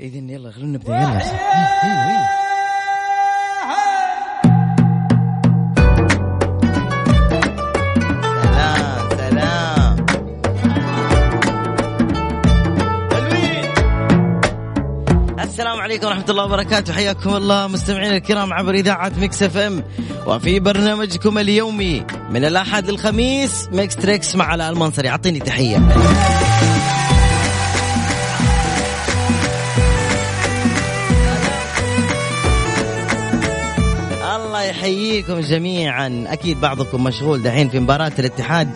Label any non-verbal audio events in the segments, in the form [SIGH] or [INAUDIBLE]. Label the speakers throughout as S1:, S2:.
S1: إذن يلا خلونا نبدأ يلا. أيوه سلام سلام. السلام عليكم ورحمة الله وبركاته. حياكم الله مستمعينا الكرام عبر إذاعة Mix FM. وفي برنامجكم اليومي من الأحد للخميس Mix Trix مع علاء المنصري أعطيني تحية. يحييكم جميعا. أكيد بعضكم مشغول دحين في مباراة الاتحاد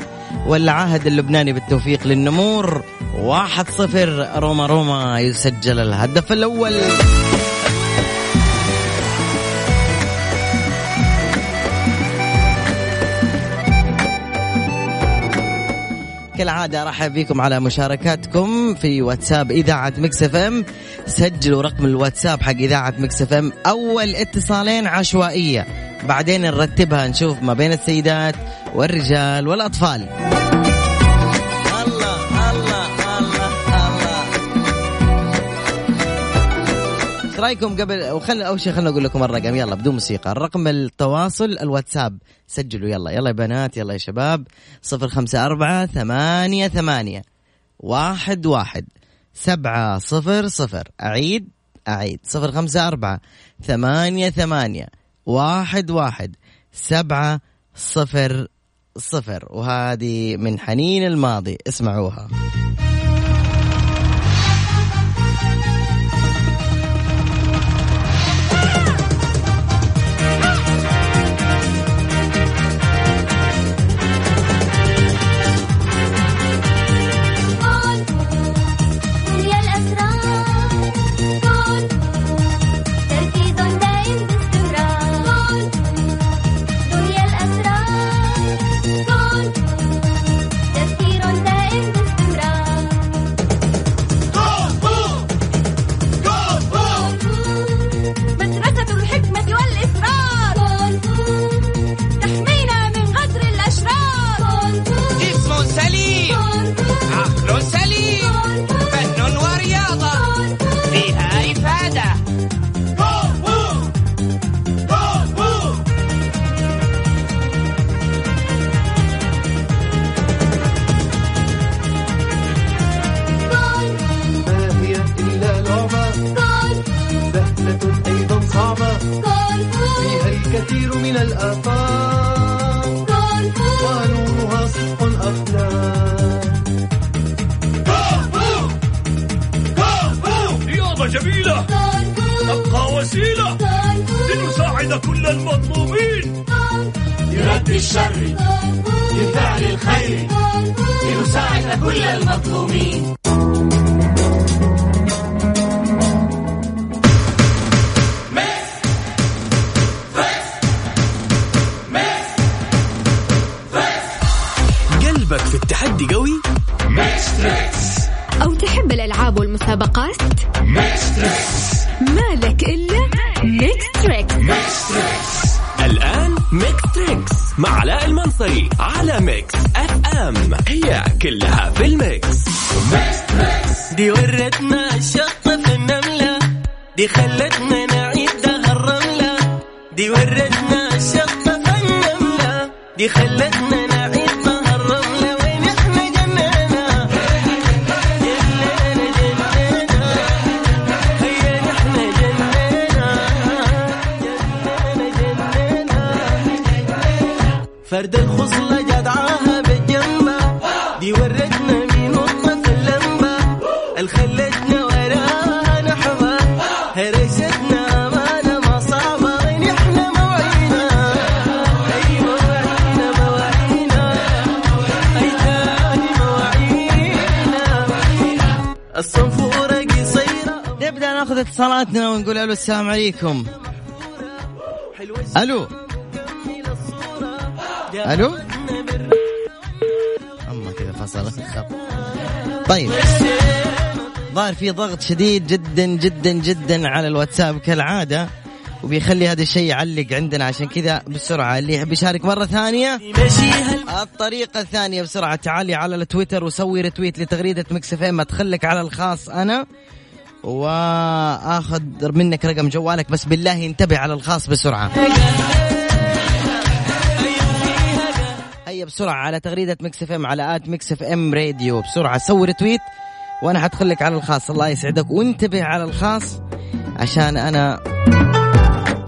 S1: والعهد اللبناني بالتوفيق للنمور. 1-0 روما روما يسجل الهدف الأول. كالعادة ارحب بكم على مشاركاتكم في واتساب إذاعة Mix FM. سجلوا رقم الواتساب حق إذاعة Mix FM. أول اتصالين عشوائية. بعدين نرتبها نشوف ما بين السيدات والرجال والأطفال. رأيكم قبل وخل أول شيء خلينا أقول لكم الرقم. يلا بدون موسيقى. الرقم التواصل الواتساب. سجلوا. يلا يلا يا بنات يلا يا شباب. صفر خمسة أربعة ثمانية ثمانية. واحد واحد. سبعة صفر صفر. أعيد أعيد. صفر خمسة أربعة ثمانية ثمانية. واحد واحد. سبعة صفر صفر. وهذه من حنين الماضي. اسمعوها.
S2: الكثير من الآفاق. قانونها صدق أخلاق
S3: رياضة جميلة. تبقى وسيلة. لنساعد كل المظلومين لرد الشر. لفعل الخير لنساعد كل المظلومين
S4: الألعاب
S1: فرد الخصلة جدعاها بالجنبة. دي ورتنا مين وطة اللمبة. الخلتنا وراها نحبة. هرستنا أمانة ما صعبة. وين إحنا موعينا أيوة وعينا مواعينا. أي تاني مواعينا؟ الصنفورة قصيرة نبدأ ناخذ اتصالاتنا ونقول ألو السلام عليكم. ألو. ألو؟ أما كذا فصل. الخط طيب. ظاهر في ضغط شديد جدا جدا جدا على الواتساب كالعادة وبيخلي هذا الشيء يعلق عندنا. عشان كذا بسرعة اللي يحب يشارك مرة ثانية الطريقة الثانية بسرعة. تعالي على التويتر وسوي retweet لتغريدة Mix FM. أدخلك على الخاص أنا وآخذ منك رقم جوالك. بس بالله انتبه على الخاص بسرعة. هيا بسرعة على تغريدة Mix FM على at Mix FM Radio. بسرعة سوي retweet وأنا حدخل لك على الخاص. الله يسعدك وانتبه على الخاص عشان أنا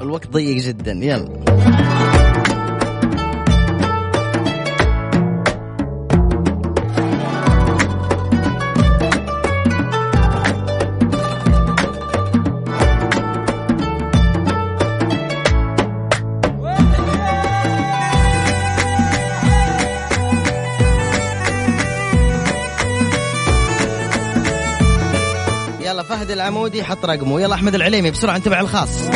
S1: الوقت ضيق جدا. يلا. فهد العمودي حط رقمه. يلا أحمد العليمي بسرعة انتبه على الخاص.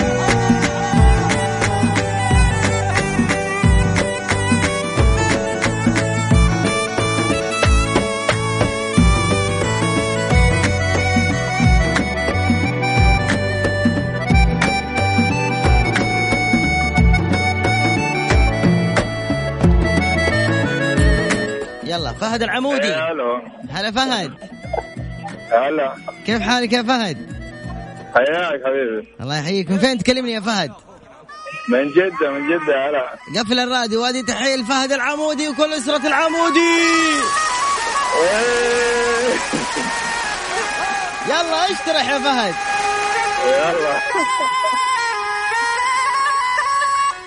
S1: يلا فهد العمودي. هلا فهد.
S5: هلا.
S1: كيف حالك يا فهد؟
S5: حياك حبيبي.
S1: الله يحييك. من فين تكلمني يا فهد؟
S5: من جدة من جدة هلا.
S1: قفل الراديو. وهذه تحية لفهد العمودي وكل أسرة العمودي.
S5: إيه.
S1: يلا اشترح يا فهد.
S5: يلا.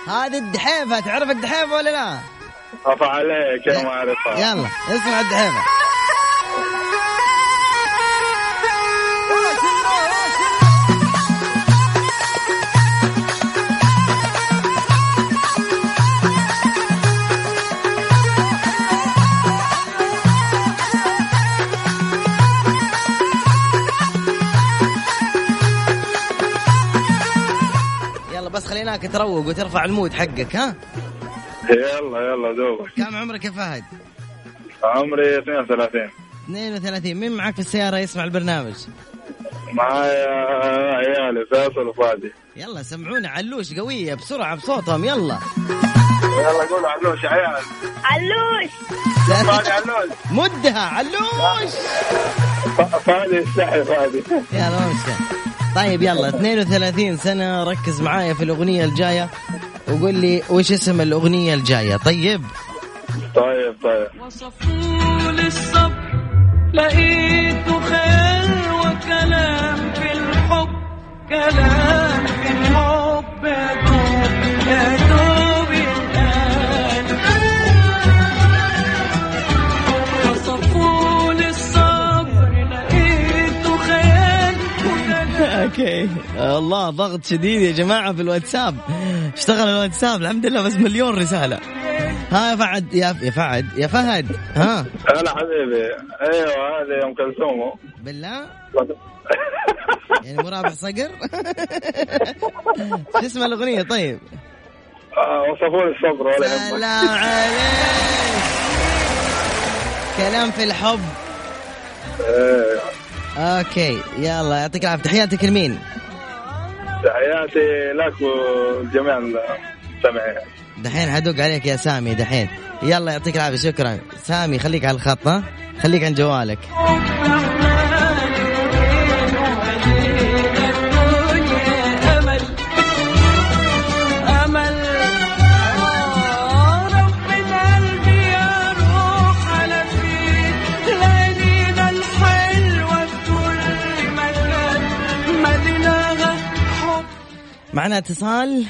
S1: هذه الدحيفة تعرف الدحيفة ولا لا؟
S5: عفا عليك يا ما أعرفها.
S1: يلا اسمع الدحيفة. خليناك تروق وترفع المود حقك ها؟
S5: يلا يلا دوبك.
S1: كم عمرك يا فهد؟
S5: عمري 32
S1: 32 مين معك في السيارة يسمع البرنامج؟
S5: معايا عيالي فيصل وفادي.
S1: يلا سمعونا. علوش قوية بسرعة بصوتهم يلا.
S5: يلا قول علوش عيال.
S6: علوش.
S5: فادي علوش.
S1: مدها علوش.
S5: فادي استحي فادي.
S1: يلا مشكلة طيب يلا 32 سنة ركز معايا في الأغنية الجاية. وقول لي وش اسم الأغنية الجاية؟ طيب.
S5: طيب طيب.
S7: وصفوا للصبر لقيته خير وكلام في الحب كلام في الحب يا
S1: okay. الله ضغط شديد يا جماعة في الواتساب. اشتغل الواتساب. الحمد لله بس مليون رسالة. ها يا فهد يا يا فهد يا فهد. ها؟
S5: هلا حبيبي. أيوه هذه ام كلثوم.
S1: بالله؟ [LAUGHS] يعني مو رابح صقر؟ [LAUGHS] شو اسم الأغنية؟ طيب.
S5: آه، وصفوا لي الصبر ولا يهمك.
S1: سلام عليك. كلام في الحب.
S5: إيه.
S1: أوكي يلا يعطيك العافية. تحياتك لمين؟
S5: تحياتي لك وجميع المستمعين.
S1: دحين حدق عليك يا سامي دحين. يلا يعطيك العافية شكرا. سامي خليك على الخط ها؟ خليك عند جوالك. معنا اتصال.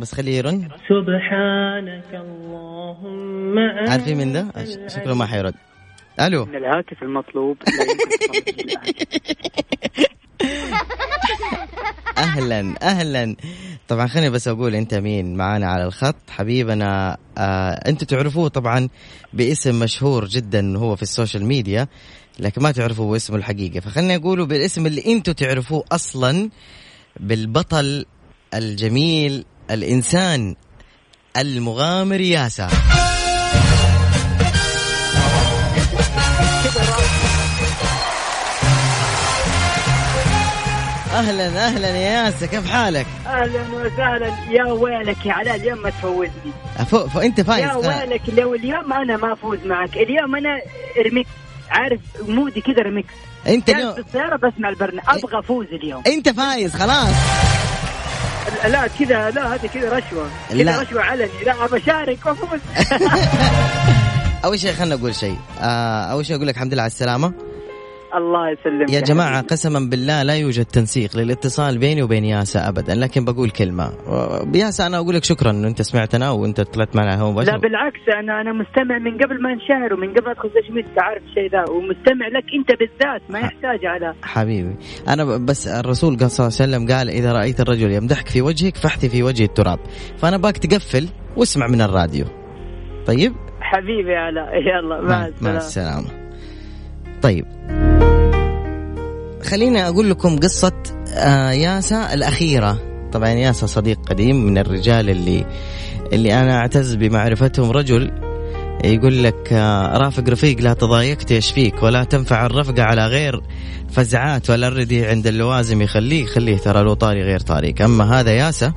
S1: بس خليه يرن.
S8: سبحانك اللهم
S1: عارفين من ده؟ شكله ما حيرد. ألو.
S8: من الهاتف المطلوب. [LAUGHS]
S1: أهلا أهلا. طبعا خليني بس أقول أنت مين؟ معانا على الخط. حبيبنا آه أنتوا تعرفوه طبعا باسم مشهور جدا هو في ال social media لكن ما تعرفوا باسمه الحقيقي فخليني أقوله بالاسم اللي أنتوا تعرفوه أصلا. بالبطل الجميل الإنسان المغامر ياسا. أهلا أهلا يا ياسا كيف حالك؟
S8: أهلا وسهلا. يا ويلك يا علاء اليوم ما تفوزني.
S1: فوق فانت فايز.
S8: يا ويلك لو اليوم أنا ما أفوز معك اليوم أنا رميكس عارف مودي كذا رميكس أنت
S1: اليوم
S8: في السياره بسمع البرنامج. أبغى أفوز اليوم.
S1: أنت فايز خلاص.
S8: لا كذا لا هذه كذا
S1: رشوة.
S8: كذا رشوة علني. لا ابى أشارك وأفوز. [LAUGHS]
S1: أول شيء خلنا نقول شيء. آه أول شيء أقول لك الحمد لله على السلامة.
S8: الله يسلمك.
S1: يا جماعة قسما بالله لا يوجد تنسيق للاتصال بيني وبين ياسا أبدا لكن بقول كلمة. ياسا أنا أقول لك شكرا أنه أنت سمعتنا وأنت طلعت معنا هو
S8: لا بالعكس أنا أنا مستمع من قبل ما انشهر ومن قبل social media تعرف الشيء ذا ومستمع لك أنت بالذات ما يحتاج على
S1: حبيبي. أنا بس الرسول صلى الله عليه وسلم قال إذا رأيت الرجل يمدحك في وجهك فاحثي في وجه التراب. فأنا باك تقفل واسمع من الراديو. طيب؟
S8: حبيبي يا علاء يلا مع
S1: مع, مع السلامة. طيب. خليني أقول لكم قصة آه ياسا الأخيرة. طبعا ياسا صديق قديم من الرجال اللي اللي أنا أعتز بمعرفتهم رجل يقول لك آه، رافق رفيق لا تضايقت يشفيك ولا تنفع الرفقة على غير فزعات ولا الردي عند اللوازم يخليه خليه ترى له طاري غير طاريك. أما هذا ياسا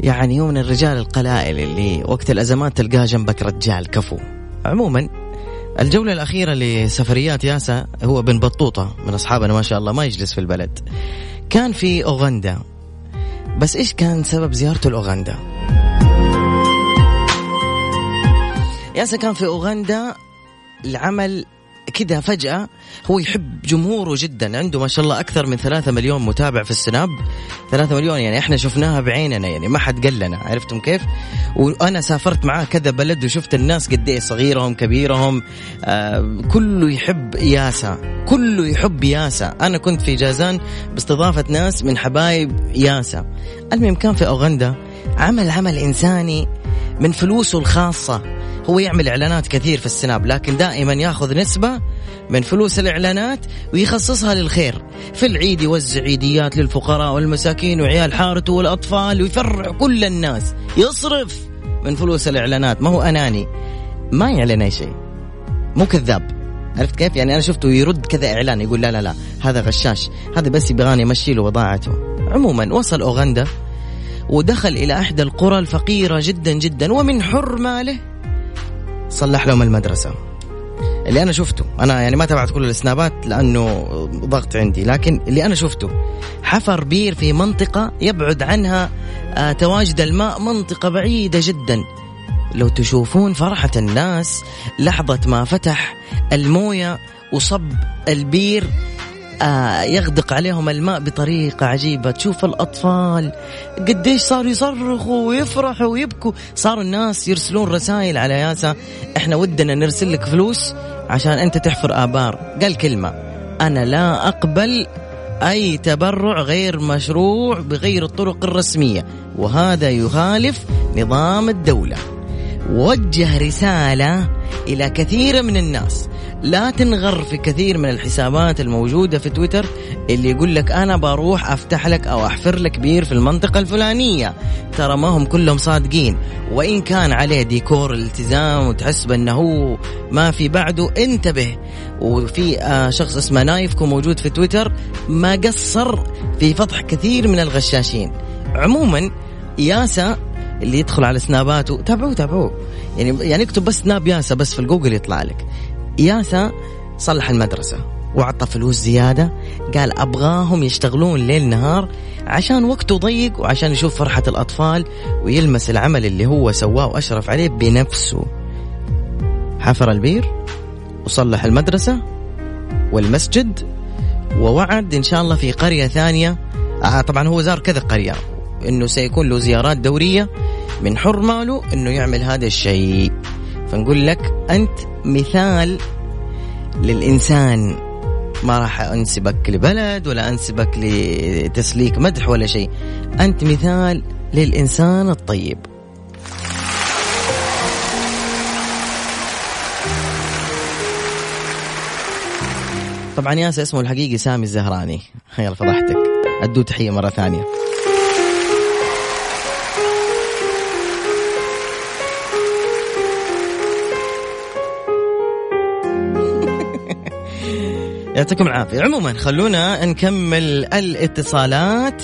S1: يعني هو من الرجال القلائل اللي وقت الأزمات تلقاه جنبك رجال كفو. عموما الجولة الأخيرة لسفريات ياسا هو بن بطوطة من أصحابنا ما شاء الله ما يجلس في البلد. كان في أوغندا. بس إيش كان سبب زيارته لأوغندا؟ ياسا كان في أوغندا لعمل كده فجأة هو يحب جمهوره جدا عنده ما شاء الله أكثر من ثلاثة مليون متابع في السناب. ثلاثة مليون يعني إحنا شفناها بعيننا يعني ما حد قال لنا عرفتم كيف؟ وأنا سافرت معاه كذا بلد وشفت الناس قد إيه صغيرهم كبيرهم. آه كله يحب ياسا كله يحب ياسا. أنا كنت في جازان باستضافة ناس من حبايب ياسا. المهم كان في أوغندا عمل عمل إنساني من فلوسه الخاصة. هو يعمل إعلانات كثير في السناب لكن دائما يأخذ نسبة من فلوس الإعلانات ويخصصها للخير. في العيد يوزع عيديات للفقراء والمساكين وعيال حارته والأطفال ويفرح كل الناس. يصرف من فلوس الإعلانات. ما هو أناني؟ ما يعلن أي شيء. مو كذاب. عرفت كيف؟ يعني أنا شفته يرد كذا إعلان يقول لا لا لا هذا غشاش. هذا بس يبغاني يمشي له بضاعته عموما وصل أوغندا ودخل إلى إحدى القرى الفقيرة جدا جدا ومن حر ماله صلح لهم المدرسة. اللي أنا شفته أنا يعني ما تابعت كل السنابات لأنه ضغط عندي لكن اللي أنا شفته حفر بير في منطقة يبعد عنها آه تواجد الماء منطقة بعيدة جدا. لو تشوفون فرحة الناس لحظة ما فتح الموية وصب البير يغدق عليهم الماء بطريقة عجيبة. تشوف الأطفال قديش صاروا يصرخوا ويفرحوا ويبكوا. صاروا الناس يرسلون رسائل على ياسا إحنا ودنا نرسل لك فلوس عشان أنت تحفر آبار. قال كلمة أنا لا أقبل أي تبرع غير مشروع بغير الطرق الرسمية وهذا يخالف نظام الدولة. وجه رسالة إلى كثير من الناس. لا تنغر في كثير من الحسابات الموجودة في تويتر اللي يقول لك أنا بروح أفتح لك أو أحفر لك بير في المنطقة الفلانية. ترى ما هم كلهم صادقين. وإن كان عليه ديكور الالتزام وتحس بأنه هو ما في بعده انتبه. وفي آه شخص اسمه نايفكو موجود في تويتر ما قصر في فضح كثير من الغشاشين. عموما ياسا اللي يدخل على سناباته تابعوه تابعوه. يعني يعني اكتب بس سناب ياسا بس في الجوجل يطلع لك. ياسا صلح المدرسة وعطى فلوس زيادة. قال أبغاهم يشتغلون ليل نهار عشان وقته ضيق وعشان يشوف فرحة الأطفال ويلمس العمل اللي هو سواه وأشرف عليه بنفسه. حفر البير وصلح المدرسة والمسجد ووعد إن شاء الله في قرية ثانية. آه طبعا هو زار كذا قرية إنه سيكون له زيارات دورية من حر ماله إنه يعمل هذا الشيء. فنقول لك أنت مثال للإنسان ما راح أنسبك لبلد ولا أنسبك لتسليك مدح ولا شيء. أنت مثال للإنسان الطيب. طبعا ياسا اسمه الحقيقي سامي الزهراني. يلا فضحتك. أدو تحية مرة ثانية. يعطيكم العافية. عموما خلونا نكمل الاتصالات.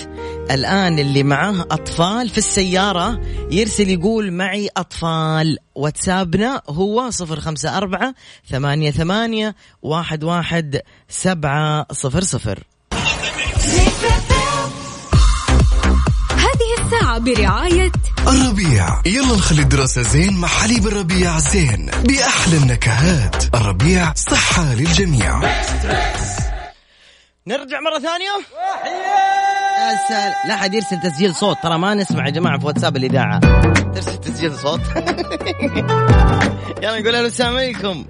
S1: الآن اللي معاه أطفال في السيارة يرسل يقول معي أطفال. واتسابنا هو صفر خمسة أربعة ثمانية ثمانية واحد واحد سبعة صفر صفر.
S4: الساعة برعاية
S9: الربيع. يلا نخلي الدراسة زين مع حليب الربيع زين بأحلى النكهات. الربيع صحة للجميع.
S1: نرجع مرة ثانية. يا سلام. لا حد يرسل تسجيل صوت. ترى ما نسمع يا جماعة في واتساب الإذاعة. ترسل تسجيل صوت. [LAUGHS] يلا نقول أهلا السلام عليكم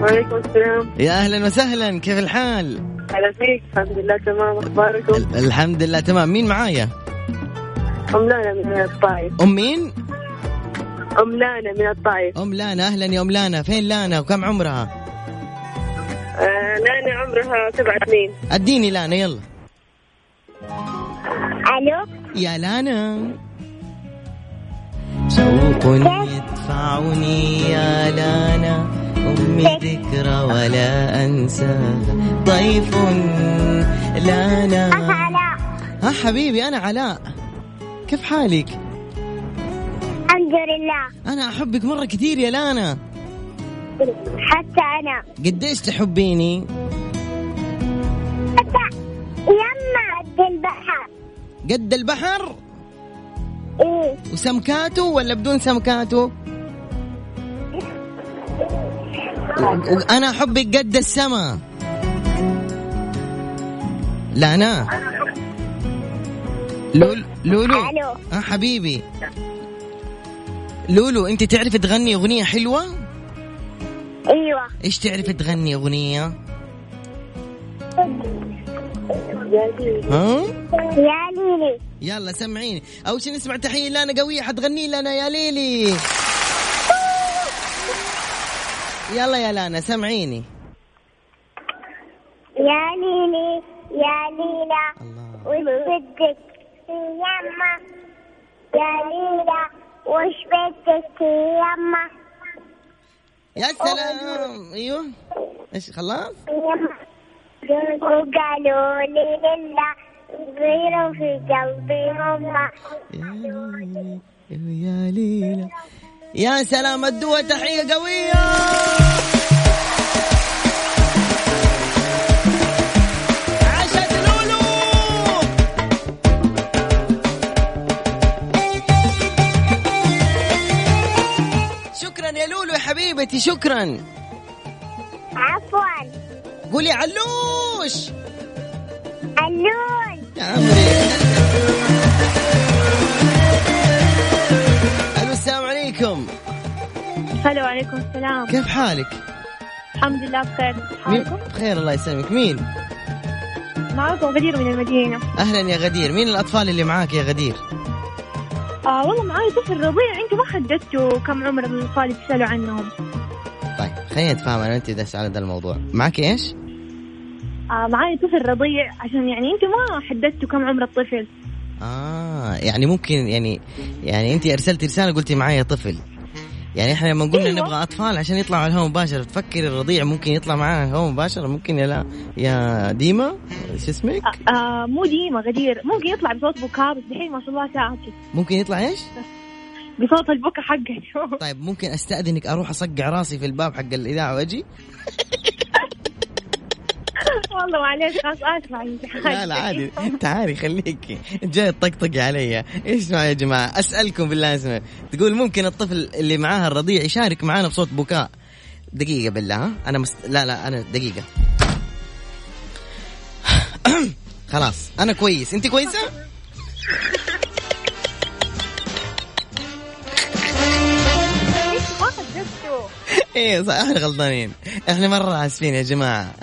S8: وعليكم السلام.
S1: يا أهلا وسهلا. كيف الحال؟
S8: هلا فيك. الحمد لله تمام. أخباركم؟
S1: ال- الحمد لله تمام. مين معايا؟
S8: أم لانا من الطائف.
S1: أم مين؟
S8: أم لانا من الطائف.
S1: أم لانا أهلا يا أم لانا. فين لانا؟ وكم عمرها؟
S8: آه لانا عمرها سبع سنين.
S1: أديني لانا يلا.
S6: ألو؟
S1: يا لانا. شوق يدفعني يا لانا. أمي ذكرى ولا أنساها ضيف لانا.
S6: علاء.
S1: ها حبيبي أنا علاء. كيف حالك؟
S6: الحمد لله
S1: أنا أحبك مرة كثير يا لانا.
S6: حتى أنا.
S1: قديش تحبيني؟
S6: حتى يما قد البحر.
S1: قد البحر؟
S6: إيه.
S1: وسمكاته ولا بدون سمكاته؟ وأنا أحبك قد السما. لانا. لول لولو.
S6: ألو.
S1: آه حبيبي. لولو أنت تعرفي تغني أغنية حلوة؟
S6: أيوه.
S1: إيش تعرفي تغني أغنية؟ ها؟
S6: يا ليلي.
S1: يلا سمعيني. أول شيء نسمع تحية لانا قوية حتغني لنا يا ليلي. يلا يا لانا سمعيني.
S6: يا ليلي يا ليلى.
S1: الله.
S6: وش بدك يما يا ليلى وش بدك يما
S1: يا سلام أيوه. إيش خلاص.
S6: وقالوا لي لله صغيرة في قلبي هما
S1: يا ليلى يا سلام ادوها تحية قوية. حبيبتي شكرا.
S6: عفوا.
S1: قولي علوش. يا عمري. ألو السلام عليكم.
S8: هلا وعليكم السلام.
S1: كيف حالك؟
S8: الحمد لله بخير.
S1: مين؟ بخير الله يسلمك. مين؟
S8: معكم غدير من المدينة.
S1: أهلا يا غدير. مين الأطفال اللي معاك يا غدير؟
S8: آه والله معاي طفل رضيع. أنتم ما حددتوا كم عمر الاطفال تسألوا عنهم.
S1: طيب خلينا نتفاهم أنا وانت بس على ذا الموضوع. معك إيش؟
S8: آه معاي طفل رضيع عشان يعني أنتم ما حددتوا كم عمر الطفل.
S1: آه يعني ممكن يعني يعني انت أرسلتي رسالة قلتي معايا طفل. يعني إحنا لما قلنا
S8: أيوة.
S1: نبغى أطفال عشان يطلعوا على الهواء مباشره تفكري الرضيع ممكن يطلع معاه هواء مباشره ممكن يا لا يا ديما شو اسمك؟
S8: آه آه مو ديما غدير ممكن يطلع بصوت بكاء بس دحين ما شاء الله ساكت
S1: ممكن يطلع إيش؟
S8: بصوت البكا حقته
S1: طيب ممكن أستأذنك أروح أصقع راسي في الباب حق الإذاعة وأجي؟ [LAUGHS]
S8: والله معليش خلاص آسف الامتحان
S1: لا لا عادي. تعالي خليكي جاي تطقطقي علي. إيش يا جماعة؟ أسألكم بالله اسمع تقول ممكن الطفل اللي معاها الرضيع يشارك معانا بصوت بكاء. دقيقة بالله ها؟ أنا مست... لا لا أنا دقيقة. [COUGHS] خلاص أنا كويس.
S8: أنت كويسة؟
S1: إيه صح إحنا غلطانين. إحنا مرة اسفين يا جماعة.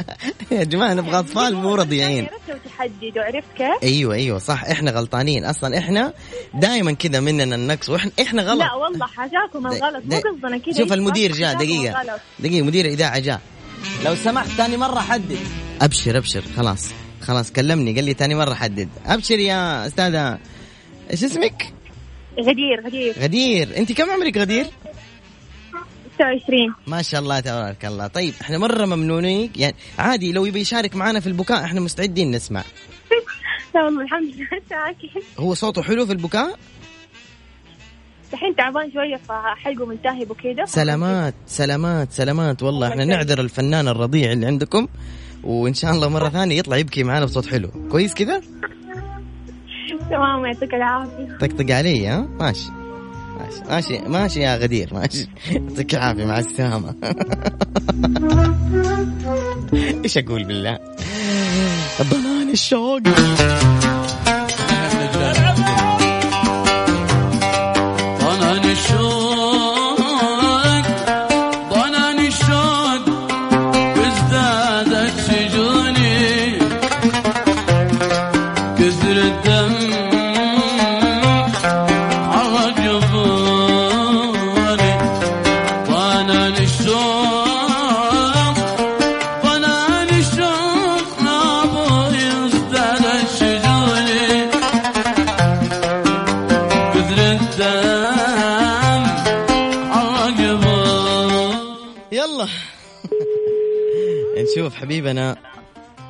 S1: [LAUGHS] يا جماعة نبغى أطفال مو رضيعين.
S8: عرفت لو تحددوا عرفت كيف؟
S1: أيوه أيوه صح. إحنا غلطانين. أصلا إحنا دائما كذا مننا النقص. وإحنا إحنا غلط.
S8: لا والله حاجاكم الغلط. مو قصدنا كذا.
S1: شوف المدير جاء.
S8: الغلط.
S1: دقيقة مدير الإذاعة جاء. لو سمحت ثاني مرة حدد. أبشر أبشر. خلاص. خلاص كلمني. قال لي ثاني مرة حدد. أبشر يا أستاذة. إيش اسمك؟
S8: غدير غدير.
S1: غدير. أنت كم عمرك غدير؟
S10: 26
S1: ما شاء الله تبارك الله. طيب إحنا مرة ممنونين. يعني عادي لو يبي يشارك معنا في البكاء إحنا مستعدين نسمع. [LAUGHS]
S10: لا والله الحمد لله. [LAUGHS]
S1: هو صوته حلو في البكاء؟
S10: الحين تعبان شوية فحلقه ملتهب وكذا
S1: سلامات سلامات سلامات. والله إحنا نعذر الفنان الرضيع اللي عندكم. وإن شاء الله مرة ثانية يطلع يبكي معنا بصوت حلو. كويس كذا؟
S10: تمام يعطيك العافية.
S1: طقطق علي ها؟ ماشي. ماشي. ماشي ماشي يا غدير ماشي. يعطيك العافية مع السلامة. [LAUGHS] إيش أقول بالله؟ ضنان الشوق.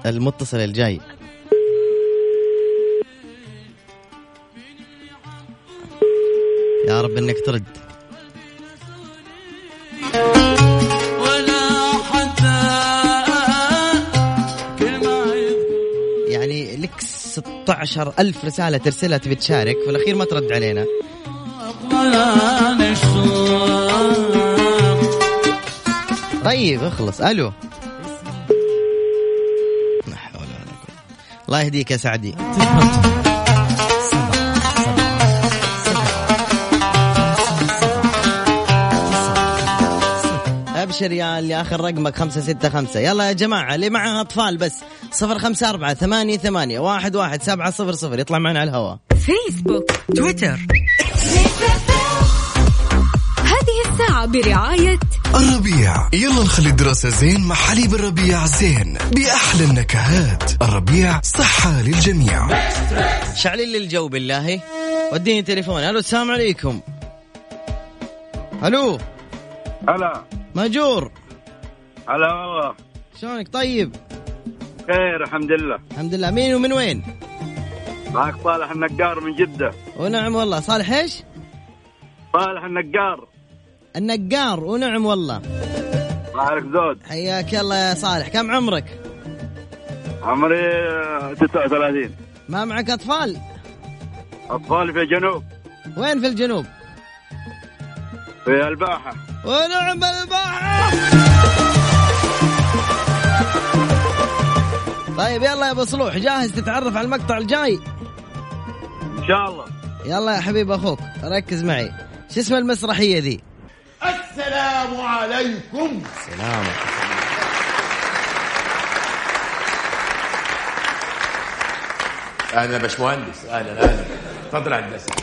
S1: المتصل الجاي. يا رب إنك ترد. يعني لك 16 ألف رسالة ترسلها تبي تشارك في الأخير ما ترد علينا. طيب اخلص. ألو. الله يهديك يا سعدي. أبشر يا اللي آخر رقمك خمسة ستة خمسة. يلا يا جماعة اللي معها أطفال بس. صفر خمسة أربعة ثمانية ثمانية واحد واحد سبعة صفر صفر. يطلع معنا على الهواء.
S4: فيسبوك تويتر الساعة برعاية
S9: الربيع. يلا نخلي الدراسة زين مع حليب الربيع زين بأحلى النكهات. الربيع صحة للجميع.
S1: شعلين لي الجو بالله. وديني تليفون. ألو السلام عليكم. ألو.
S5: هلا.
S1: ماجور.
S5: هلا والله.
S1: شلونك؟ طيب.
S5: خير الحمد لله.
S1: الحمد لله. مين ومن وين؟
S5: معك صالح النقار من جدة.
S1: ونعم والله. صالح إيش؟
S5: صالح النقار.
S1: النقار ونعم والله.
S5: معك زود.
S1: حياك الله يا صالح. كم عمرك؟
S5: عمري آه، 39
S1: ما معك أطفال؟
S5: أطفالي في الجنوب.
S1: وين في الجنوب؟
S5: في الباحة.
S1: ونعم البحر طيب يلا يا أبو صلوح جاهز تتعرف على المقطع الجاي؟
S5: إن شاء الله.
S1: يلا يا حبيب أخوك ركز معي. شو اسم المسرحية ذي؟
S3: السلام عليكم.
S1: سلام
S3: أهلا يا باشمهندس. أهلا أهلا. اتفضل هندسه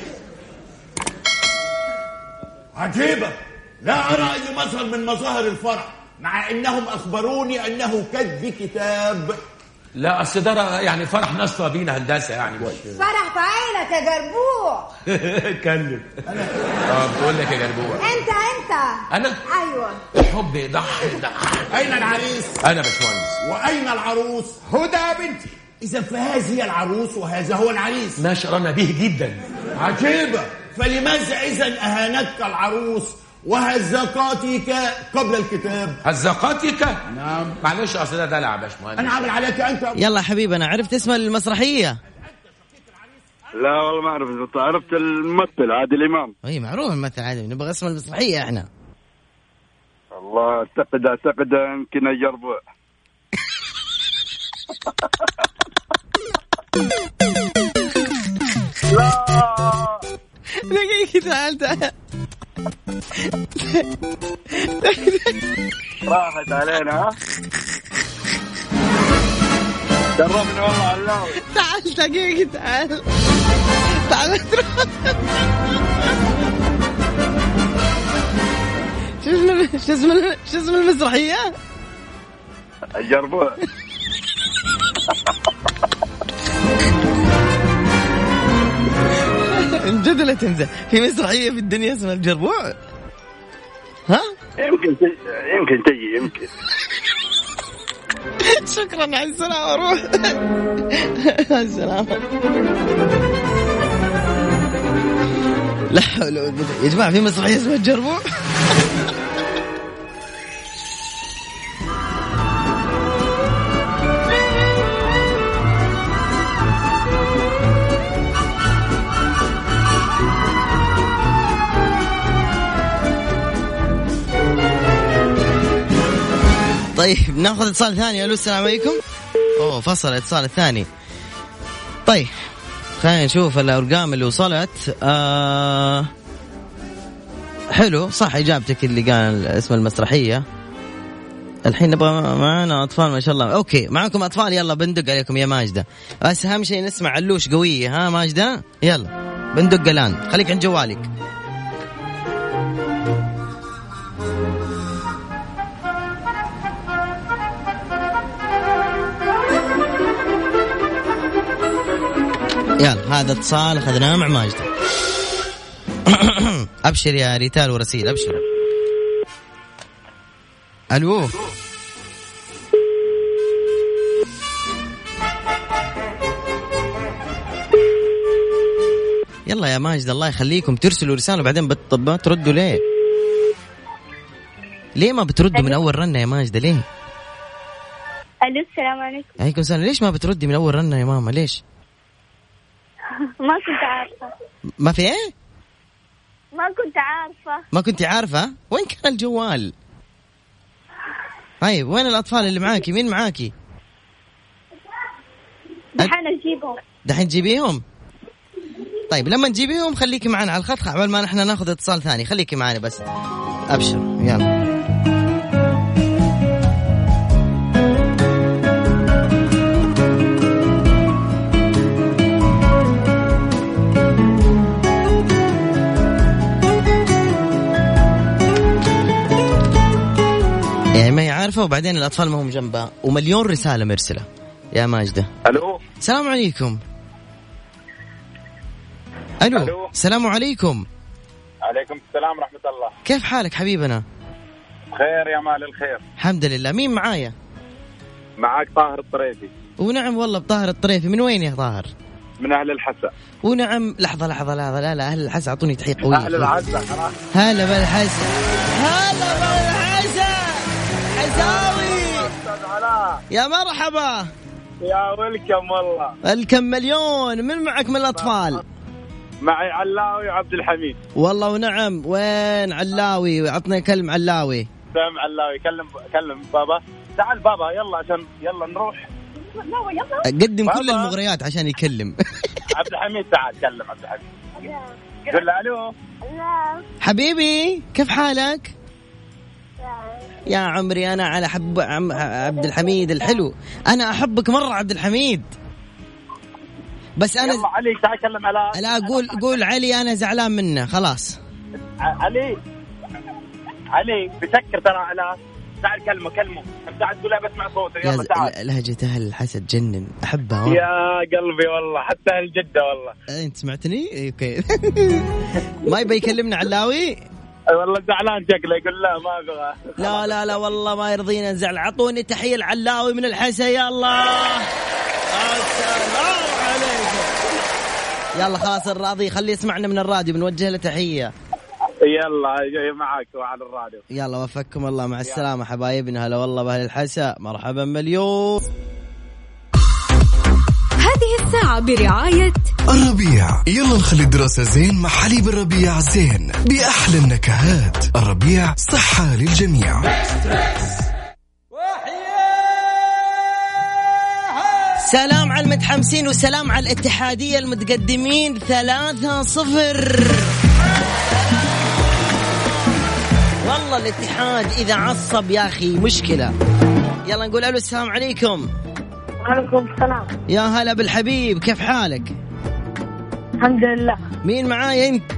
S3: عجيبة. لا أرى أي مظهر من مظاهر الفرح مع إنهم أخبروني أنه كتب كتاب.
S11: لا أصل ده يعني فرح نصفى بينا هندسة يعني مش [LAUGHS]
S12: فرح في عينك يا جربوع.
S11: اتكلم. آه بقول لك يا جربوع.
S12: أنت أنت.
S11: أنا؟
S12: أيوه.
S11: الحب يضحي يضحي
S3: أين العريس؟
S11: أنا باشمهندس.
S3: وأين العروس؟ هدى بنتي. إذا فهذه هي العروس وهذا هو العريس.
S11: ما شرنا به جدا.
S3: عجيبة. فلماذا إذا أهانتك العروس وهزقاتك قبل الكتاب؟
S11: هزقاتك نعم. معلش أصل ده دلع يا باشمهندس
S3: أنا عامل عليك أنت.
S1: يلا حبيبنا عرفت اسم المسرحية.
S5: لا والله ما أعرف عرفت الممثل عادل إمام.
S1: أي معروف الممثل عادي نبغى اسم المسرحية إحنا.
S5: والله أعتقد أعتقد يمكن الجربوع [LAUGHS]
S1: دقيقة تعال تعال.
S5: راحت علينا ها؟ جربنا والله علاوي
S1: تعال دقيقة تعال. تعال. شو اسم شو اسم شو اسم المسرحية؟
S5: الجربوع
S1: جد لا تنزل في مسرحية في الدنيا اسمها الجربوع؟ ها؟
S5: يمكن تجي يمكن تجي يمكن. [LAUGHS]
S1: شكرا على السلامة روح. [LAUGHS] مع السلامة. لا حول ولا قوة يا جماعة في مسرحية اسمها الجربوع؟ ناخذ اتصال ثاني. ألو السلام عليكم. أوه فصل الاتصال الثاني طيب خلينا نشوف الأرقام اللي وصلت. آه حلو صح إجابتك اللي قال اسم المسرحية. الحين نبغى معنا أطفال ما شاء الله. أوكي معكم أطفال. يلا بندق عليكم يا ماجدة. بس أهم شيء نسمع علوش قوية ها ماجدة؟ يلا بندق الآن. خليك عند جوالك. يلا هذا اتصال أخذناه مع ماجدة. [COUGHS] أبشر يا ريتال ورسيل أبشر. ألو؟ يلا يا ماجد الله يخليكم ترسلوا رسالة بعدين بت- ما تردوا ليه؟ ليه ما بتردوا من أول رنة يا ماجدة؟ ليه؟
S10: ألو السلام عليكم.
S1: عليكم السلام ليش ما بتردي من أول رنة يا ماما؟ ليش؟ [LAUGHS]
S10: ما كنت عارفة
S1: ما في إيه؟
S10: ما كنت عارفة
S1: ما كنت عارفة؟ وين كان الجوال؟ طيب وين الأطفال اللي معاكي؟ مين معاكي؟
S10: دحين أجيبهم
S1: دحين تجيبيهم؟ طيب لما تجيبيهم خليكي معنا على الخط عبال ما نحن ناخذ اتصال ثاني خليكي معنا بس أبشر يلا يعني ما هي عارفه وبعدين الأطفال ما هم جنبها ومليون رسالة مرسلة. يا ماجدة.
S5: ألو؟
S1: السلام عليكم.
S5: ألو.
S1: السلام عليكم.
S5: عليكم السلام ورحمة الله.
S1: كيف حالك حبيبنا؟
S5: خير يا مال الخير.
S1: الحمد لله. مين معايا؟
S5: معاك طاهر الطريفي.
S1: ونعم والله بطاهر الطريفي. من وين يا طاهر؟
S5: من أهل الحسا.
S1: ونعم. لحظة لحظة لحظة. لا لا أهل الحسا أعطوني تحية قوية.
S5: أهل الحسا
S1: هلا بالحسا. هلا بالحسا. يا مرحبا.
S5: يا ويلكم والله.
S1: الكم مليون. من معك من الأطفال؟
S5: معي علاوي وعبد الحميد.
S1: والله ونعم. وين علاوي؟ عطنا كلم علاوي.
S5: سام علاوي كلم كلم بابا. تعال بابا يلا عشان يلا نروح.
S1: قدم كل
S5: بابا.
S1: المغريات عشان يكلم. [LAUGHS]
S5: عبد الحميد تعال كلم عبد الحميد. قول له ألو.
S1: حبيبي كيف حالك؟ يا عمري أنا على حب عم عبد الحميد الحلو. أنا أحبك مرة عبد الحميد. بس أنا
S5: يلا علي تعال كلم على
S1: لا قول قول علي أنا زعلان منه خلاص.
S5: علي علي بسكر ترى على تعال كلمه كلمه. تعال تقول بسمع صوته.
S1: يا
S5: يلا تعال.
S1: لهجة أهل الحسد تجنن أحبها.
S5: يا قلبي والله حتى أهل جدة والله.
S1: أنت سمعتني؟ أوكي. [LAUGHS] ما يبي يكلمنا علاوي؟
S5: والله زعلان شكله يقول لا ما أبغى.
S1: لا لا لا والله ما يرضينا نزعل. أعطوني تحية العلاوي من الحسا يلا السلام عليكم. يلا خلاص الراضي خليه يسمعنا من الراديو بنوجه له تحية.
S5: يلا جاي معك وعلى الراديو.
S1: يلا وفقكم الله. مع السلامة حبايبنا. هلا والله بأهل الحسا. مرحبا مليون.
S4: هذه الساعة برعاية
S9: الربيع. يلا نخلي الدراسة زين مع حليب الربيع زين. بأحلى النكهات. الربيع صحة للجميع.
S1: سلام على المتحمسين وسلام على الاتحادية المتقدمين. ثلاثة صفر. والله الاتحاد إذا عصب يا أخي مشكلة. يلا نقول ألو السلام عليكم.
S10: وعليكم السلام.
S1: يا هلا بالحبيب كيف حالك؟
S10: الحمد لله.
S1: مين معايا أنت؟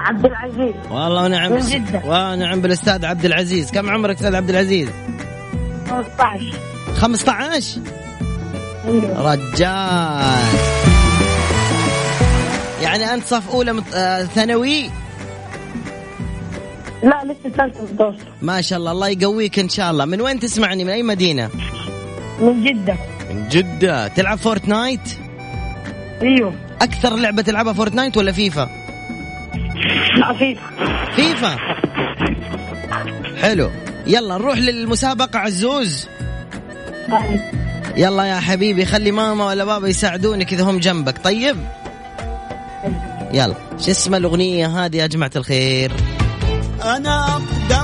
S10: عبد العزيز.
S1: والله ونعم
S10: من جدة.
S1: ونعم بالأستاذ عبد العزيز. كم عمرك أستاذ عبد العزيز؟
S10: 15
S1: 15
S10: أيوه
S1: رجال. يعني أنت صف أولى مت... آه ثانوي؟
S10: لا لسه ثالثة متوسط
S1: ما شاء الله الله يقويك إن شاء الله. من وين تسمعني؟ من أي مدينة؟
S10: من جدة.
S1: من جدة. تلعب Fortnite
S10: أيوه.
S1: أكثر لعبة تلعبها Fortnite ولا فيفا
S10: لا FIFA
S1: FIFA حلو. يلا نروح للمسابقة عزوز. يلا يا حبيبي خلي ماما ولا بابا يساعدونك إذا هم جنبك. طيب؟ يلا. شو اسم الأغنية هذه يا جماعة الخير؟
S7: أنا أقدم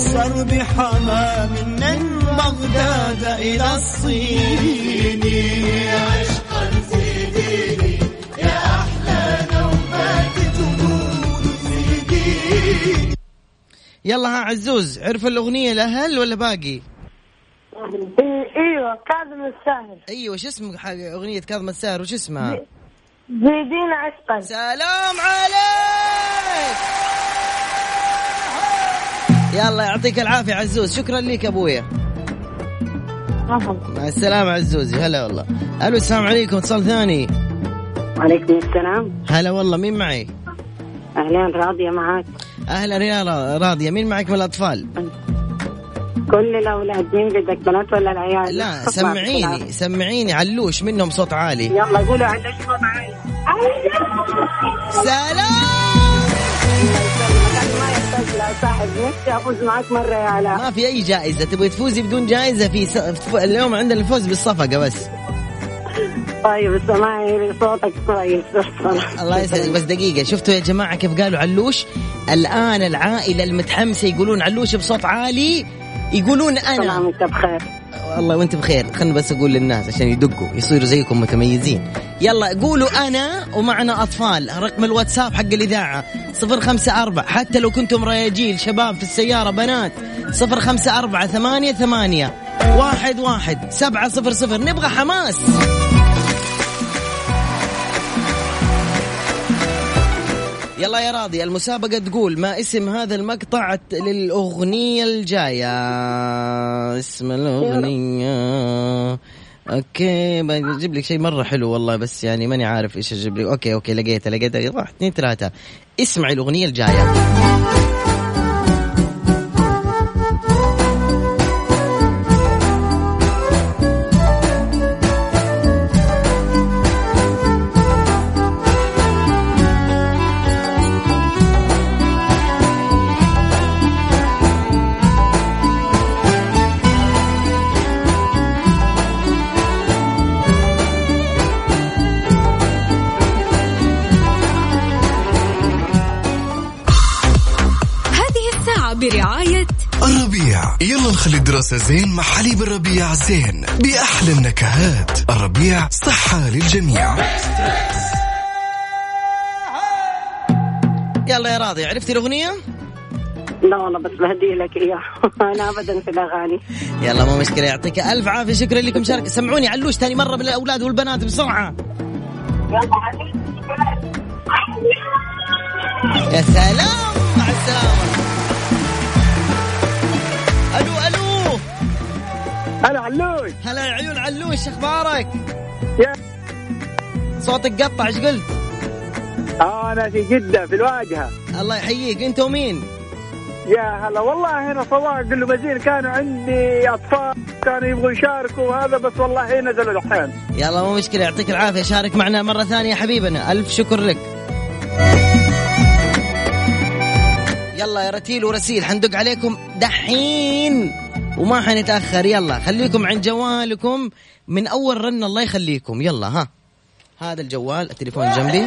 S7: كسرب حمام من بغداد إلى الصين. عشقا زيديني يا أحلى نومات تقول زيديني
S1: يلا ها عزوز عرف الأغنية الاهل ولا باقي؟
S10: إيوه كاظم الساهر.
S1: أيوه شو اسم أغنية كاظم الساهر؟ وش اسمها؟
S10: زيدين عشقا.
S1: سلام عليك! يلا يعطيك العافية عزوز. شكرا لك أبويا. مع السلامة عزوزي. هلا والله. ألو السلام عليكم. اتصال ثاني.
S13: وعليكم السلام.
S1: هلا والله. مين معي؟
S13: اهلين راضية معك.
S1: أهلا يا را- راضية. مين معك من الاطفال
S13: كل الأولاد. مين بدك بنات ولا العيال؟
S1: لا سمعيني سمعيني. علوش منهم صوت عالي.
S13: يلا قولوا على شو معي ما لا صاحب نفسي أفوز معك مرة يا علاء.
S1: ما في أي جائزة تبغي تفوزي بدون جائزة؟ في س... اليوم عندنا الفوز بالصفقة بس.
S13: طيب سماعي صوتك كويس. [LAUGHS]
S1: الله يسعدك. بس دقيقة شفتوا يا جماعة كيف قالوا علوش؟ الآن العائلة المتحمسة يقولون علوش بصوت عالي يقولون أنا.
S13: وانت بخير.
S1: والله وانت بخير. خلنا بس أقول للناس عشان يدقوا يصيروا زيكم متميزين. يلا قولوا أنا ومعنا أطفال رقم الواتساب حق خمسة أربعة حتى لو كنتم رياجيل شباب في السيارة بنات صفر خمسة أربعة ثمانية ثمانية واحد واحد سبعة صفر صفر. نبغى حماس. يلا يا راضي المسابقة تقول ما اسم هذا المقطع للأغنية الجاية. اسم الأغنية. okay بجيب لك شيء مرة حلو والله بس يعني ماني عارف إيش أجيب لك. okay okay لقيته لقيته. واحد اثنين ثلاثة. اسمعي الأغنية الجاية.
S9: يلا الدراسة زين مع حليب الربيع زين بأحلى النكهات. الربيع صحة للجميع.
S1: يلا يا راضي عرفتي الأغنية؟
S13: لا والله بس بهدي لك اياه [LAUGHS] أنا ابدا في الأغاني.
S1: يلا مو مشكلة يعطيك ألف عافية. شكرا لكم شارك. سمعوني علوش ثاني مرة بالأولاد والبنات بسرعة. يا سلام مع السلامة.
S5: هلا علوش.
S1: هلا يا عيون علوش أخبارك؟
S5: يا.
S1: صوتك قطع إيش قلت؟
S5: آه أنا في جدة في الواجهة.
S1: الله يحييك أنت ومين؟
S5: يا هلا والله هنا صواق قل له مزين كانوا عندي أطفال كانوا يبغوا يشاركوا وهذا بس والله نزلوا الحين.
S1: يلا مو مشكلة يعطيك العافية. شارك معنا مرة ثانية حبيبنا. ألف شكر لك. يلا يا رتيل ورسيل حندق عليكم دحين. وما حنتأخر. يلا خليكم عند جوالكم. من أول رن الله يخليكم. يلا ها. هذا الجوال التليفون جنبي.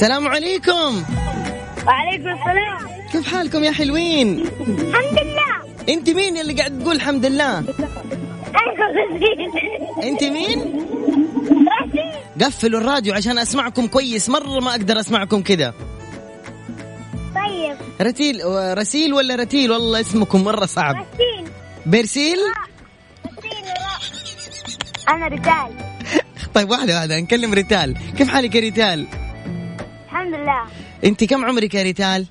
S1: السلام عليكم.
S6: وعليكم السلام.
S1: كيف حالكم يا حلوين؟
S6: الحمد لله.
S1: أنت مين اللي قاعد تقول الحمد لله؟
S6: غزير
S1: أنت مين؟ قفلوا الراديو عشان أسمعكم كويس. مرة ما أقدر أسمعكم كذا
S6: طيب.
S1: رتيل رسيل ولا رتيل؟ والله اسمكم مرة صعب.
S6: رسيل
S1: بيرسيل؟
S6: رسيل أنا رجال [LAUGHS]
S1: طيب واحدة واحدة. نكلم ريتال. كيف حالك يا
S6: لله
S1: انت كم عمرك يا ريتال؟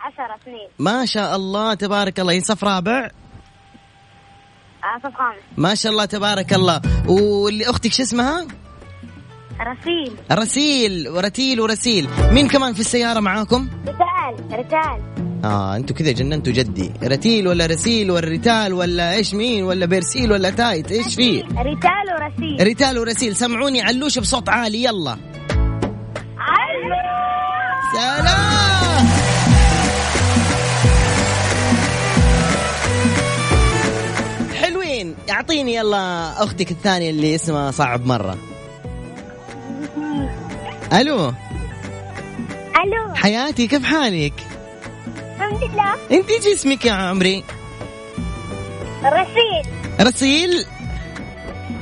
S6: عشرة سنين.
S1: ما شاء الله تبارك الله. صف رابع؟
S6: عصف خامس.
S1: ما شاء الله تبارك الله. واللي أختك شو اسمها؟
S6: رسيل.
S1: رسيل ورتيل ورسيل. مين كمان في السيارة معاكم؟
S6: رجال رجال
S1: آه أنتوا كذا جننتوا جدي. رتيل ولا رسيل ولا ريتال ولا إيش مين ولا بيرسيل ولا تايت؟ إيش في؟
S6: رجال ورسيل.
S1: ريتال ورسيل. سمعوني علوش بصوت عالي يلا. سلام. حلوين. اعطيني يلا أختك الثانية اللي اسمها صعب مرة. ألو.
S6: ألو.
S1: حياتي كيف حالك؟
S6: الحمد لله.
S1: أنت إيش اسمك يا عمري؟
S6: رسيل.
S1: رسيل؟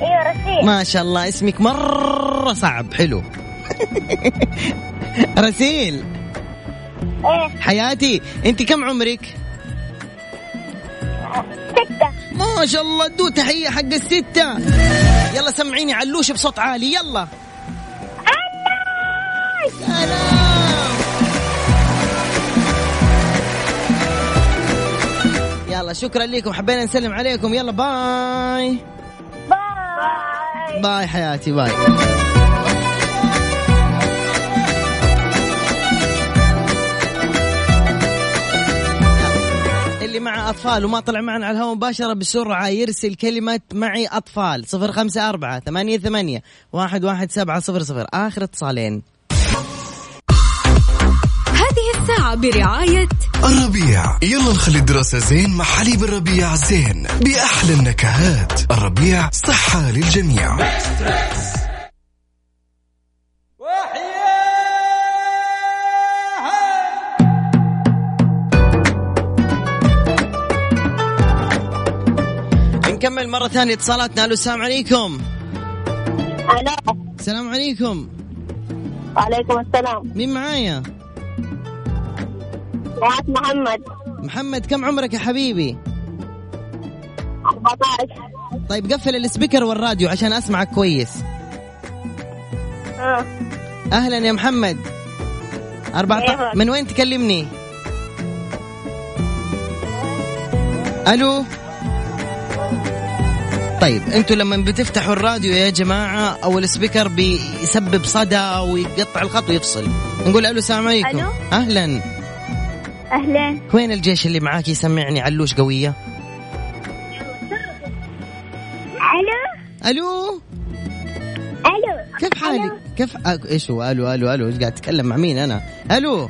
S6: إيوه رسيل.
S1: ما شاء الله اسمك مرة صعب. حلو. [LAUGHS] [LAUGHS] رسيل.
S6: إيه.
S1: حياتي أنت كم عمرك؟
S6: ستة.
S1: ما شاء الله دو تحية حق الستة. يلا سمعيني علوش بصوت عالي يلا. سلام. يلا شكرا لكم حبينا نسلم عليكم. يلا bye.
S6: bye.
S1: bye حياتي bye. اللي مع أطفال وما طلع معنا على الهواء مباشرة بسرعة يرسل كلمة معي أطفال. صفر خمسة أربعة ثمانية ثمانية واحد واحد سبعة صفر صفر. آخر اتصالين.
S4: هذه الساعة برعاية
S9: الربيع. يلا نخلي الدراسة زين مع حليب الربيع زين بأحلى النكهات. الربيع صحة للجميع.
S1: نكمل مرة ثانية اتصالاتنا. ألو السلام عليكم.
S10: ألو.
S1: السلام عليكم.
S10: وعليكم السلام.
S1: مين معايا؟
S10: معك محمد.
S1: محمد كم عمرك يا حبيبي؟
S10: 14
S1: طيب قفل السبيكر والراديو عشان أسمعك كويس.
S10: آه.
S1: أهلا يا محمد. 14
S10: أيوة.
S1: من وين تكلمني؟ ألو. طيب أنتوا لما بتفتحوا الراديو يا جماعة أو السبيكر بيسبب صدى ويقطع الخط ويفصل. نقول ألو السلام عليكم.
S6: ألو.
S1: أهلا.
S6: أهلا.
S1: وين الجيش اللي معاك يسمعني؟ علوش قوية.
S6: ألو؟
S1: ألو؟
S6: ألو.
S1: كيف حالك؟ كيف؟ إيش هو؟ ألو ألو ألو إيش قاعد اتكلم مع مين أنا؟ ألو.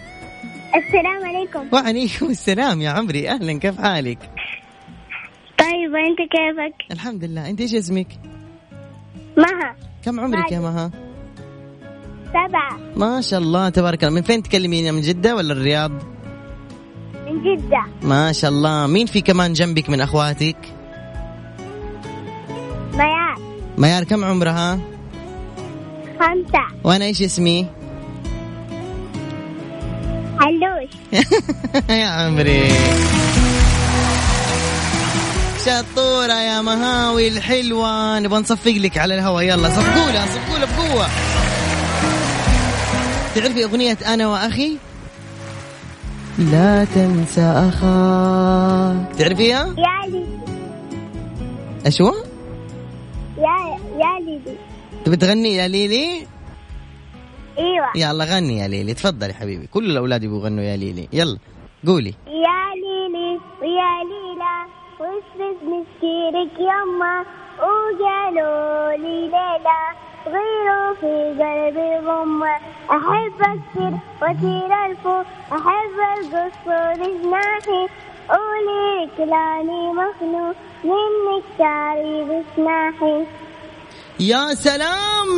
S6: السلام عليكم.
S1: وعليكم السلام يا عمري أهلا كيف حالك؟
S6: طيب انت كيفك؟
S1: الحمد لله. أنت إيش اسمك؟
S6: مها.
S1: كم عمرك يا مها؟
S6: سبعة.
S1: ما شاء الله تبارك الله. من فين تكلميني؟ من جدة ولا الرياض؟
S6: من جدة.
S1: ما شاء الله. مين في كمان جنبك من أخواتك؟
S6: ميار.
S1: ميار كم عمرها؟
S6: خمسة.
S1: وأنا إيش اسمي؟
S6: علوش. [LAUGHS]
S1: يا عمري. شطورة يا مهاوي الحلوة نبغى نصفق لك على الهواء. يلا صفقولها صفقولها بقوة. تعرفي أغنية أنا وأخي؟ لا تنسى أخاك. تعرفيها؟
S6: يا لي
S1: أشو؟
S6: يا يا ليلي.
S1: تبي تغني يا ليلي؟
S6: إيوه.
S1: يلا غني يا ليلي. تفضلي حبيبي. كل الأولاد يبغوا يغنوا يا ليلي. يلا قولي.
S6: يا ليلي ويا ليلى وش مسكيرك يما وقالوا لي ليلى غيروا في قلبي غمة أحب أكثر وأطير الفوق أحب القصور جناحي قولي كلاني مخنوق منك شعري بسناحي
S1: يا سلام!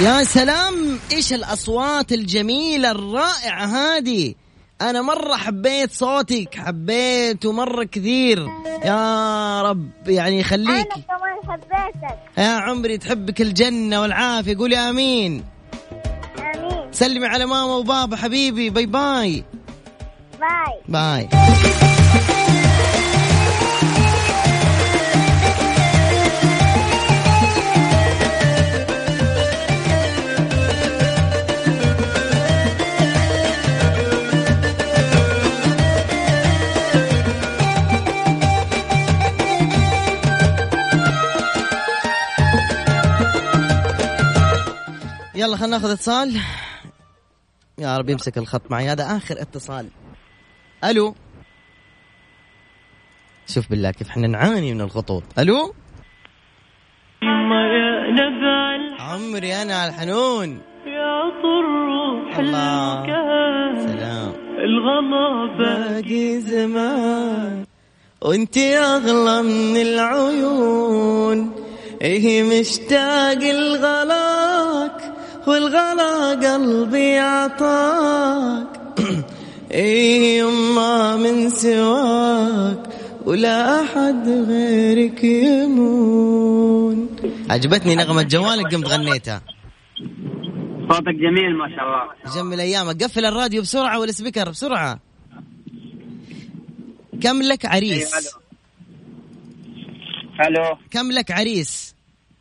S1: يا سلام إيش الأصوات الجميلة الرائعة هذه؟ أنا مرة حبيت صوتك حبيته مره كثير. يا رب يعني يخليك
S6: أنا كمان حبيتك.
S1: يا عمري تحبك الجنة والعافية قولي آمين.
S6: آمين.
S1: سلمي على ماما وبابا حبيبي باي باي.
S6: باي.
S1: باي. يلا خلينا ناخذ اتصال. يا رب يمسك الخط معي. هذا آخر اتصال. ألو؟ شوف بالله كيف إحنا نعاني من الخطوط.
S14: ألو؟
S1: عمري أنا الحنون.
S14: يا طروح
S1: الله.
S14: المكان
S1: سلام.
S14: الغلا
S1: باقي زمان. وإنت أغلى من العيون. إيه مشتاق الغلاك. والغلا قلبي عطاك. إيه يما من سواك ولا أحد غيرك يمون. عجبتني نغمة جوالك قمت غنيتها.
S15: صوتك جميل ما شاء الله.
S1: جمل أيامك. قفل الراديو بسرعة والسبيكر بسرعة. كم لك عريس؟
S15: ألو.
S1: كم لك عريس؟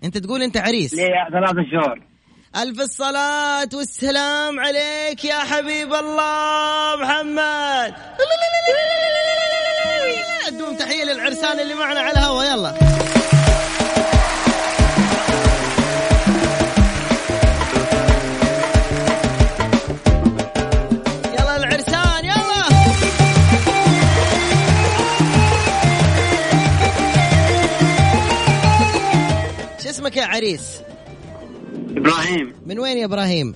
S1: أنت تقول أنت عريس.
S15: ليه؟ ثلاثة شهور.
S1: ألف الصلاة والسلام عليك يا حبيب الله محمد. دوم تحية للعرسان اللي معنا على الهوا يلا. اسمك يا عريس؟
S15: إبراهيم.
S1: من وين يا إبراهيم؟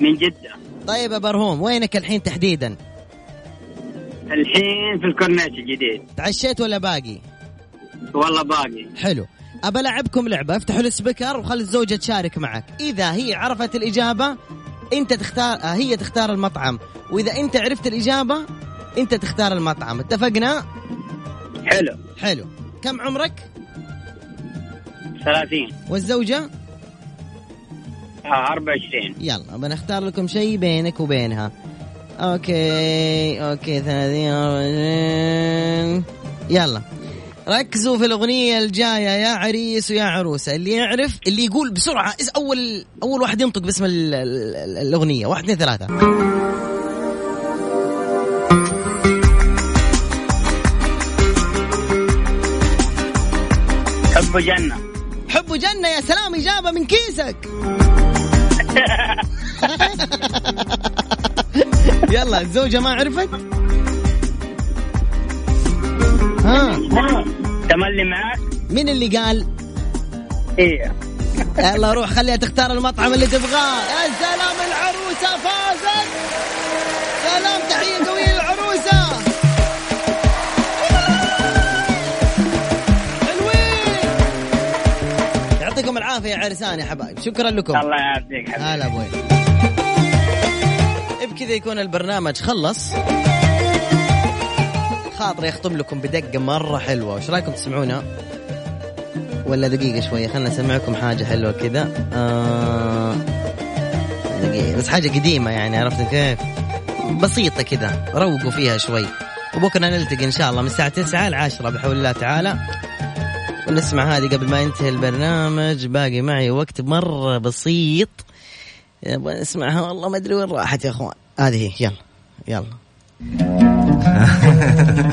S15: من جدة.
S1: طيب يا برهوم وينك الحين تحديدا؟
S15: الحين في الكورنيش الجديد.
S1: تعشيت ولا باقي؟
S15: والله باقي.
S1: حلو. أبى ألعبكم لعبة افتحوا السبيكر وخلي الزوجة تشارك معك. إذا هي عرفت الإجابة أنت تختار آه، هي تختار المطعم. وإذا أنت عرفت الإجابة أنت تختار المطعم. اتفقنا؟
S15: حلو.
S1: حلو. كم عمرك؟
S15: 30
S1: والزوجة؟
S15: آه 24
S1: يلا بنختار لكم شيء بينك وبينها. okay okay 30 24. يلا. ركزوا في الأغنية الجاية يا عريس ويا عروسة. اللي يعرف اللي يقول بسرعة أول أول واحد ينطق باسم ال- ال- ال- الأغنية؟ واحد اثنين ثلاثة.
S15: حب جنة.
S1: حب جنة يا سلام إجابة من كيسك. [LAUGHS] يلا الزوجة ما عرفت؟ ها؟
S15: تملي معك
S1: مين اللي قال؟
S15: إيه.
S1: يلا روح خليها تختار المطعم اللي تبغاه. يا سلام العروسة فازت! سلام تحية قوية العافية يا عرسان يا حبايب. شكرا لكم.
S15: الله يعافيك حبيبي.
S1: هلا أبوي بكذا يكون البرنامج خلص. خاطري أختم لكم بدقة مرة حلوة. وش رأيكم تسمعونها ولا دقيقة شوية خلنا اسمعكم حاجة حلوة كذا. آه دقيقة بس حاجة قديمة يعني عرفت كيف؟ بسيطة كذا روقوا فيها شوي. وبكرة نلتقي إن شاء الله من الساعة 9 ل 10 بحول الله تعالى. ونسمع هذه قبل ما ينتهي البرنامج. باقي معي وقت مرة بسيط. نسمعها. والله ما أدري وين راحت يا أخوان. هذه هي. يلا. يلا. [LAUGHS]